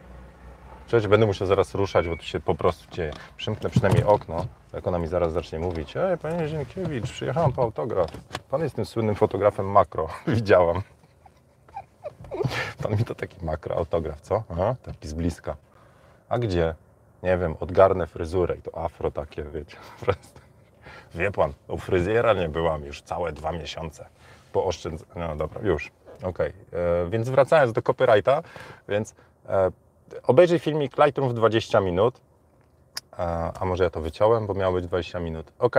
Przecież będę musiał zaraz ruszać, bo tu się po prostu dzieje. Przymknę przynajmniej okno, jak ona mi zaraz zacznie mówić. Ej, panie Zienkiewicz, przyjechałam po autograf. Pan jest tym słynnym fotografem makro. Widziałam. Pan mi to taki makro autograf, co? Aha, taki z bliska. A gdzie? Nie wiem, odgarnę fryzurę i to afro takie, wiecie. Wie pan, u fryzjera nie byłam już całe dwa miesiące. Po oszczędz... No dobra, już. Okej. Okay. E, więc wracając do copyrighta, więc e, obejrzyj filmik Lightroom w 20 minut. E, a może ja to wyciąłem, bo miało być 20 minut. Ok.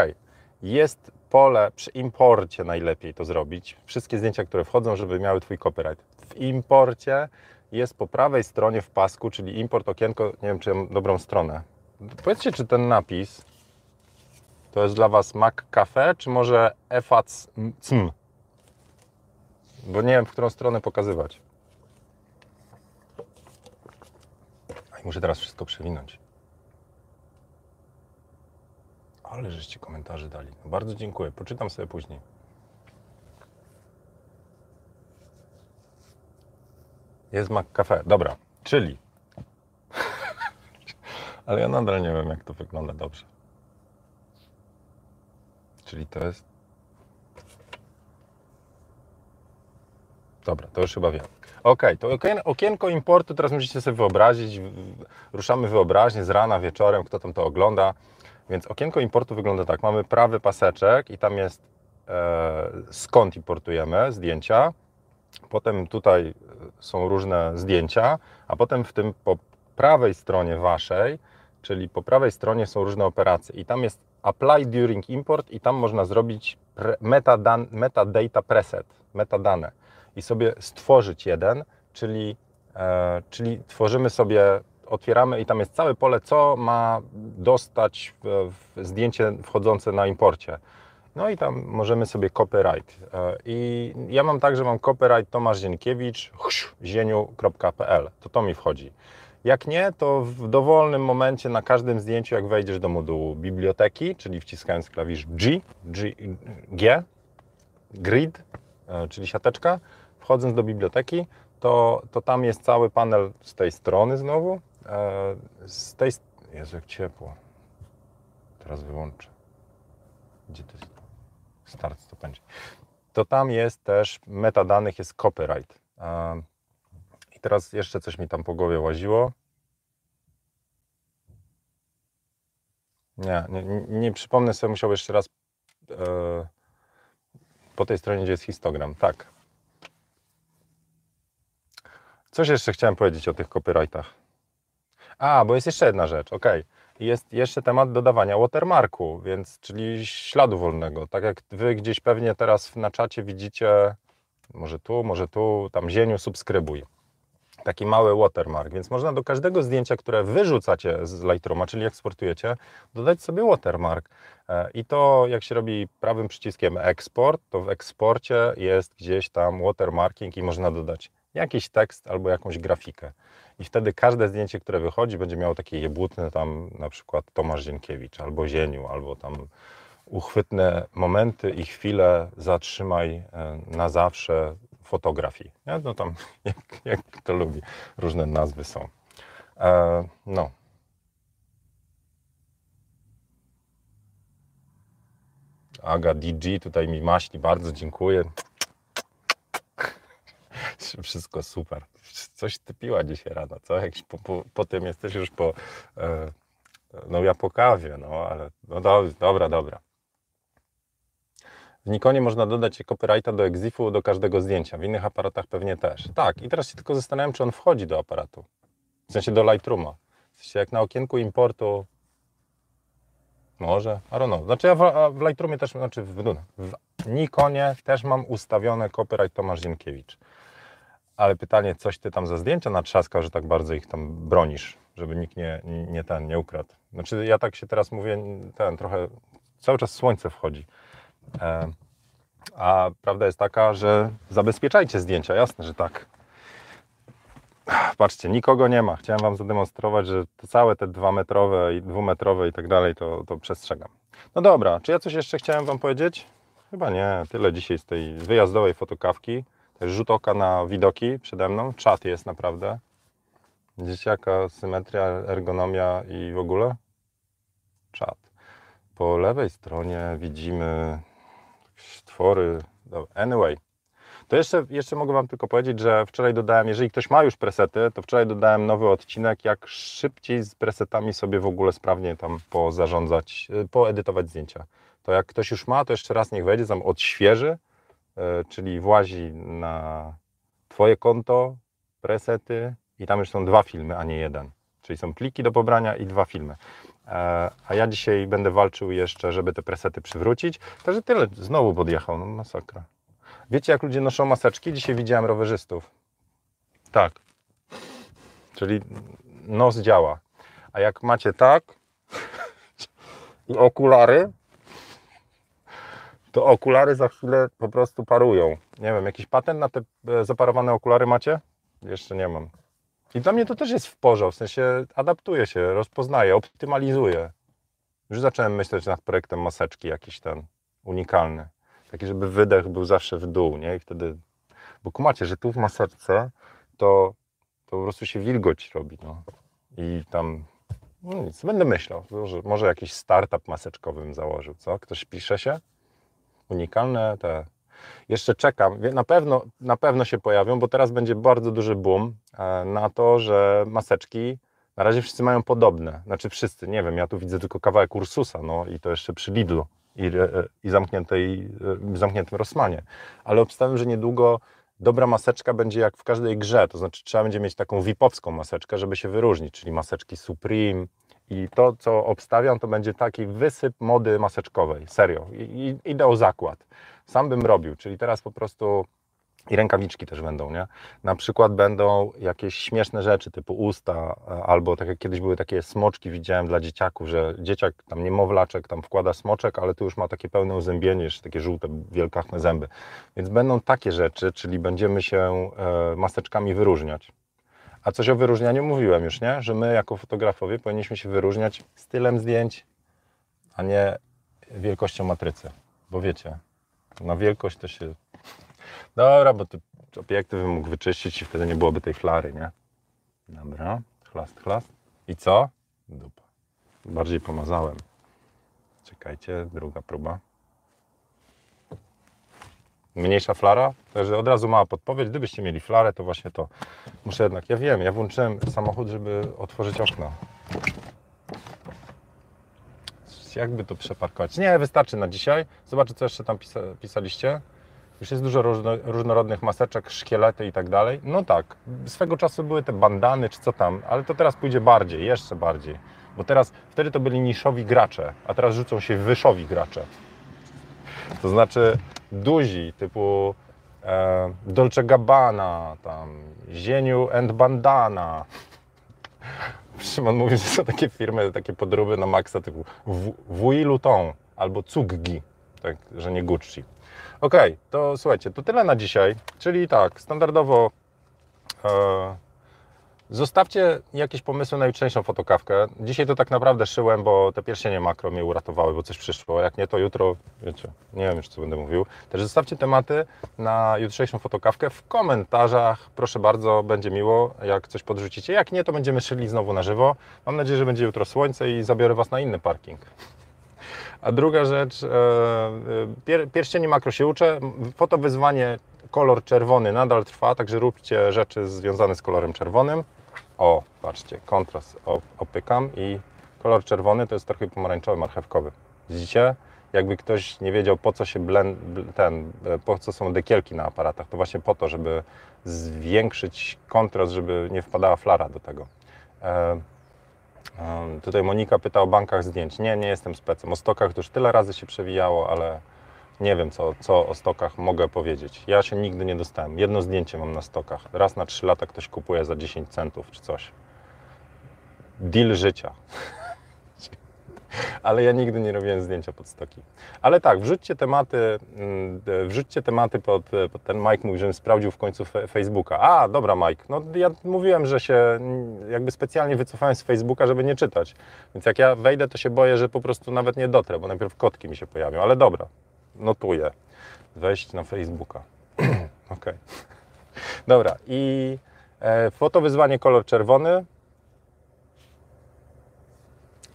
Jest pole przy imporcie najlepiej to zrobić. Wszystkie zdjęcia, które wchodzą, żeby miały Twój copyright w imporcie jest po prawej stronie w pasku, czyli import okienko, nie wiem czy mam dobrą stronę. Powiedzcie, czy ten napis to jest dla Was Mac Cafe, czy może EFACM? Bo nie wiem, w którą stronę pokazywać. Muszę teraz wszystko przewinąć. Ale żeście komentarze dali. No bardzo dziękuję. Poczytam sobie później. Jest McCafe. Dobra, czyli. Ale ja nadal nie wiem, jak to wygląda dobrze. Czyli to jest. Dobra, to już chyba wiem. Ok, to okienko importu teraz musicie sobie wyobrazić. Ruszamy wyobraźnię z rana, wieczorem, kto tam to ogląda. Więc okienko importu wygląda tak. Mamy prawy paseczek i tam jest e, skąd importujemy zdjęcia. Potem tutaj e, są różne zdjęcia, a potem w tym po prawej stronie waszej, czyli po prawej stronie są różne operacje i tam jest apply during import i tam można zrobić metadan, metadata preset, metadane i sobie stworzyć jeden, czyli, e, czyli tworzymy sobie, otwieramy i tam jest całe pole, co ma dostać zdjęcie wchodzące na imporcie. No i tam możemy sobie copyright. E, I ja mam tak, że mam copyright Tomasz Zienkiewicz, zieniu.pl. To to mi wchodzi. Jak nie, to w dowolnym momencie na każdym zdjęciu, jak wejdziesz do modułu biblioteki, czyli wciskając klawisz G, G, G grid, e, czyli siateczka, wchodząc do biblioteki, to, to tam jest cały panel z tej strony znowu. Z tej... Jezu, jak ciepło. Teraz wyłączę. Gdzie to jest? start to będzie, to tam jest też metadanych, jest copyright. I teraz jeszcze coś mi tam po głowie łaziło. Nie, nie, nie przypomnę sobie, musiał jeszcze raz e, po tej stronie, gdzie jest histogram. Tak. Coś jeszcze chciałem powiedzieć o tych copyrightach. A, bo jest jeszcze jedna rzecz, ok jest jeszcze temat dodawania watermarku, więc czyli śladu wolnego. Tak jak wy gdzieś pewnie teraz na czacie widzicie, może tu, może tu, tam zieniu, subskrybuj. Taki mały watermark, więc można do każdego zdjęcia, które wyrzucacie z Lightrooma, czyli eksportujecie, dodać sobie watermark. E, I to jak się robi prawym przyciskiem eksport, to w eksporcie jest gdzieś tam watermarking i można dodać jakiś tekst albo jakąś grafikę i wtedy każde zdjęcie, które wychodzi, będzie miało takie jebutne tam na przykład Tomasz Zienkiewicz albo Zieniu, albo tam uchwytne momenty i chwile zatrzymaj e, na zawsze fotografii. Nie? No tam, jak, jak to lubi, różne nazwy są. E, no. Aga DG tutaj mi maśni, bardzo dziękuję. Wszystko super. Coś ty piła dzisiaj rano, co? Jakiś po, po, po tym jesteś już po... E, no ja po kawie, no ale... No do, dobra, dobra. W Nikonie można dodać copyrighta do EXIF-u do każdego zdjęcia, w innych aparatach pewnie też. Tak, i teraz się tylko zastanawiam, czy on wchodzi do aparatu. W sensie do Lightrooma. W sensie jak na okienku importu może, I don't know. Znaczy ja w, w Lightroomie też, znaczy w, w Nikonie też mam ustawione copyright Tomasz Zienkiewicz. Ale pytanie, coś ty tam za zdjęcia natrzaskał, że tak bardzo ich tam bronisz, żeby nikt nie, nie ten, nie ukradł. Znaczy ja tak się teraz mówię, ten trochę, cały czas słońce wchodzi. E, a prawda jest taka, że zabezpieczajcie zdjęcia, jasne, że tak. Patrzcie, nikogo nie ma. Chciałem Wam zademonstrować, że całe te dwumetrowe i dwumetrowe i tak dalej, to, to przestrzegam. No dobra, czy ja coś jeszcze chciałem Wam powiedzieć? Chyba nie. Tyle dzisiaj z tej wyjazdowej fotokawki. Też rzut oka na widoki przede mną. Czat jest naprawdę. Widzicie jaka symetria, ergonomia i w ogóle? Czat. Po lewej stronie widzimy stwory. Anyway, to jeszcze, jeszcze mogę Wam tylko powiedzieć, że wczoraj dodałem, jeżeli ktoś ma już presety, to wczoraj dodałem nowy odcinek, jak szybciej z presetami sobie w ogóle sprawnie tam pozarządzać, y, poedytować zdjęcia. To jak ktoś już ma, to jeszcze raz niech wejdzie, tam odświeży, czyli włazi na Twoje konto, presety i tam już są dwa filmy, a nie jeden. Czyli są pliki do pobrania i dwa filmy. E, a ja dzisiaj będę walczył jeszcze, żeby te presety przywrócić. Także tyle, znowu podjechał, no masakra. Wiecie, jak ludzie noszą maseczki? Dzisiaj widziałem rowerzystów. Tak. Czyli nos działa. A jak macie tak i okulary, to okulary za chwilę po prostu parują. Nie wiem, jakiś patent na te e, zaparowane okulary macie? Jeszcze nie mam. I dla mnie to też jest w porządku, w sensie adaptuje się, rozpoznaje, optymalizuje. Już zacząłem myśleć nad projektem maseczki jakiś ten unikalny. Taki, żeby wydech był zawsze w dół, nie? I wtedy, bo kumacie, że tu w maseczce to, to po prostu się wilgoć robi, no. I tam, no nic, będę myślał, że może jakiś startup maseczkowym założył, co? Ktoś pisze się? Unikalne te... Jeszcze czekam, na pewno, na pewno się pojawią, bo teraz będzie bardzo duży boom e, na to, że maseczki na razie wszyscy mają podobne. Znaczy wszyscy, nie wiem, ja tu widzę tylko kawałek Ursusa, no i to jeszcze przy Lidlu i, i zamkniętej, e, zamkniętym Rosmanie. Ale obstawiam, że niedługo dobra maseczka będzie jak w każdej grze, to znaczy trzeba będzie mieć taką VIP-owską maseczkę, żeby się wyróżnić, czyli maseczki Supreme i to, co obstawiam, to będzie taki wysyp mody maseczkowej, serio, I, i, idę o zakład. Sam bym robił, czyli teraz po prostu i rękawiczki też będą, nie? Na przykład będą jakieś śmieszne rzeczy typu usta, albo tak jak kiedyś były takie smoczki, widziałem dla dzieciaków, że dzieciak, tam niemowlaczek, tam wkłada smoczek, ale tu już ma takie pełne uzębienie, jeszcze takie żółte, wielkachne zęby. Więc będą takie rzeczy, czyli będziemy się e, maseczkami wyróżniać. A coś o wyróżnianiu mówiłem już, nie? Że my jako fotografowie powinniśmy się wyróżniać stylem zdjęć, a nie wielkością matrycy. Bo wiecie, na wielkość to się Dobra, bo tu obiektyw mógł wyczyścić i wtedy nie byłoby tej flary, nie? Dobra, chlast, chlast. I co? Dupa. Bardziej pomazałem. Czekajcie, druga próba. Mniejsza flara, także od razu mała podpowiedź. Gdybyście mieli flarę, to właśnie to. Muszę jednak, ja wiem, ja włączyłem samochód, żeby otworzyć okno. Jakby to przeparkować? Nie, wystarczy na dzisiaj. Zobaczę, co jeszcze tam pisa pisaliście. Już jest dużo różnorodnych maseczek, szkielety i tak dalej. No tak, swego czasu były te bandany czy co tam, ale to teraz pójdzie bardziej, jeszcze bardziej. Bo teraz, wtedy to byli niszowi gracze, a teraz rzucą się wyszowi gracze. To znaczy duzi, typu e, Dolce Gabbana, tam Zieniu and Bandana. Szymon mówi, że są takie firmy, takie podróby na maksa typu Vuitton Luton albo Cuggi, tak, że nie Gucci. Ok, to słuchajcie, to tyle na dzisiaj. Czyli tak, standardowo e, Zostawcie jakieś pomysły na jutrzejszą fotokawkę. Dzisiaj to tak naprawdę szyłem, bo te pierścienie makro mnie uratowały, bo coś przyszło. Jak nie, to jutro, wiecie, nie wiem już co będę mówił. Też zostawcie tematy na jutrzejszą fotokawkę w komentarzach. Proszę bardzo, będzie miło, jak coś podrzucicie. Jak nie, to będziemy szyli znowu na żywo. Mam nadzieję, że będzie jutro słońce i zabiorę Was na inny parking. A druga rzecz, e, pier, pierścienie makro się uczę. Fotowyzwanie kolor czerwony nadal trwa, także róbcie rzeczy związane z kolorem czerwonym. O, patrzcie, kontrast opykam i kolor czerwony to jest trochę pomarańczowy, marchewkowy. Widzicie? Jakby ktoś nie wiedział, po co się blend, ten, po co są dekielki na aparatach, to właśnie po to, żeby zwiększyć kontrast, żeby nie wpadała flara do tego. E, e, tutaj Monika pyta o bankach zdjęć. Nie, nie jestem specem. O stokach to już tyle razy się przewijało, ale nie wiem, co, co o stokach mogę powiedzieć. Ja się nigdy nie dostałem. Jedno zdjęcie mam na stokach. Raz na 3 lata ktoś kupuje za 10 centów czy coś. Deal życia. Ale ja nigdy nie robiłem zdjęcia pod stoki. Ale tak, wrzućcie tematy, mm, wrzućcie tematy pod, pod ten Mike mówi, żebym sprawdził w końcu Facebooka. A, dobra Mike, no ja mówiłem, że się jakby specjalnie wycofałem z Facebooka, żeby nie czytać. Więc jak ja wejdę, to się boję, że po prostu nawet nie dotrę, bo najpierw kotki mi się pojawią. Ale dobra, notuję. Wejść na Facebooka. ok. Dobra, i e, fotowyzwanie kolor czerwony.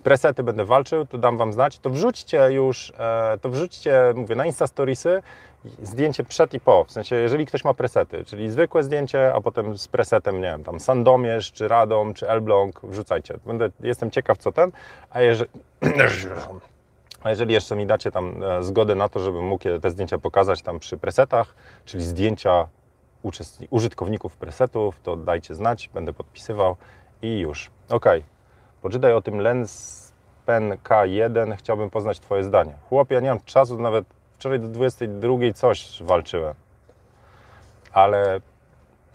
Presety będę walczył, to dam Wam znać. To wrzućcie już, e, to wrzućcie, mówię, na Insta Storiesy zdjęcie przed i po. W sensie, jeżeli ktoś ma presety, czyli zwykłe zdjęcie, a potem z presetem, nie wiem, tam Sandomierz, czy Radom, czy Elbląg, wrzucajcie. Będę, jestem ciekaw, co ten, a jeżeli... A jeżeli jeszcze mi dacie tam e, zgodę na to, żebym mógł te zdjęcia pokazać tam przy presetach, czyli zdjęcia użytkowników presetów, to dajcie znać, będę podpisywał i już. Ok, poczytaj o tym Lens Pen K1, chciałbym poznać Twoje zdanie. Chłopie, ja nie mam czasu, nawet wczoraj do 22 coś walczyłem. Ale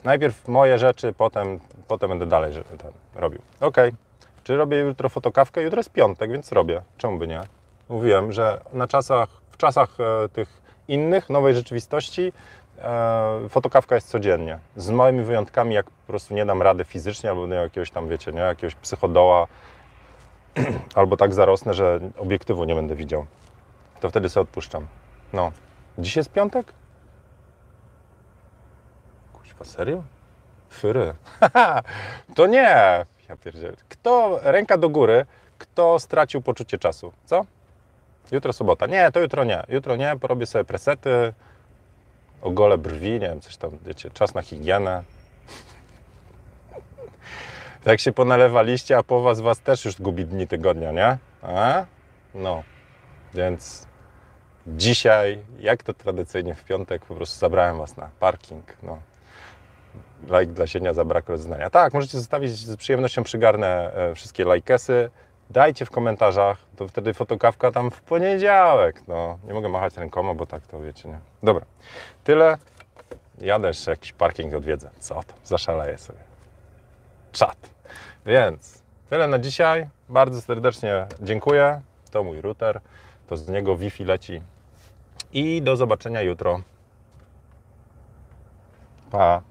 najpierw moje rzeczy, potem, potem będę dalej robił. Ok, czy robię jutro fotokawkę? Jutro jest piątek, więc robię. Czemu by nie? Mówiłem, że na czasach, w czasach e, tych innych, nowej rzeczywistości, e, fotokawka jest codziennie. Z małymi wyjątkami, jak po prostu nie dam rady fizycznie, albo nie jakiegoś tam, wiecie, nie, jakiegoś psychodoła, albo tak zarosnę, że obiektywu nie będę widział. To wtedy sobie odpuszczam. No. Dziś jest piątek? Kuźwa, serio? Fyry. to nie! Ja pierdzielę. Kto, ręka do góry, kto stracił poczucie czasu? Co? Jutro sobota. Nie, to jutro nie. Jutro nie, porobię sobie presety, ogolę brwi, nie wiem, coś tam, wiecie, czas na higienę. Jak się ponalewaliście, a po was was też już gubi dni tygodnia, nie? A? No. Więc dzisiaj, jak to tradycyjnie w piątek, po prostu zabrałem was na parking. No. Like dla sienia za brak rozeznania. Tak, możecie zostawić, z przyjemnością przygarnę e, wszystkie lajkesy. Dajcie w komentarzach, to wtedy fotokawka tam w poniedziałek. No, nie mogę machać rękoma, bo tak to wiecie, nie? Dobra, tyle. Jadę jeszcze jakiś parking odwiedzę. Co to? Zaszaleję sobie. Czat. Więc tyle na dzisiaj. Bardzo serdecznie dziękuję. To mój router. To z niego Wi-Fi leci. I do zobaczenia jutro. Pa.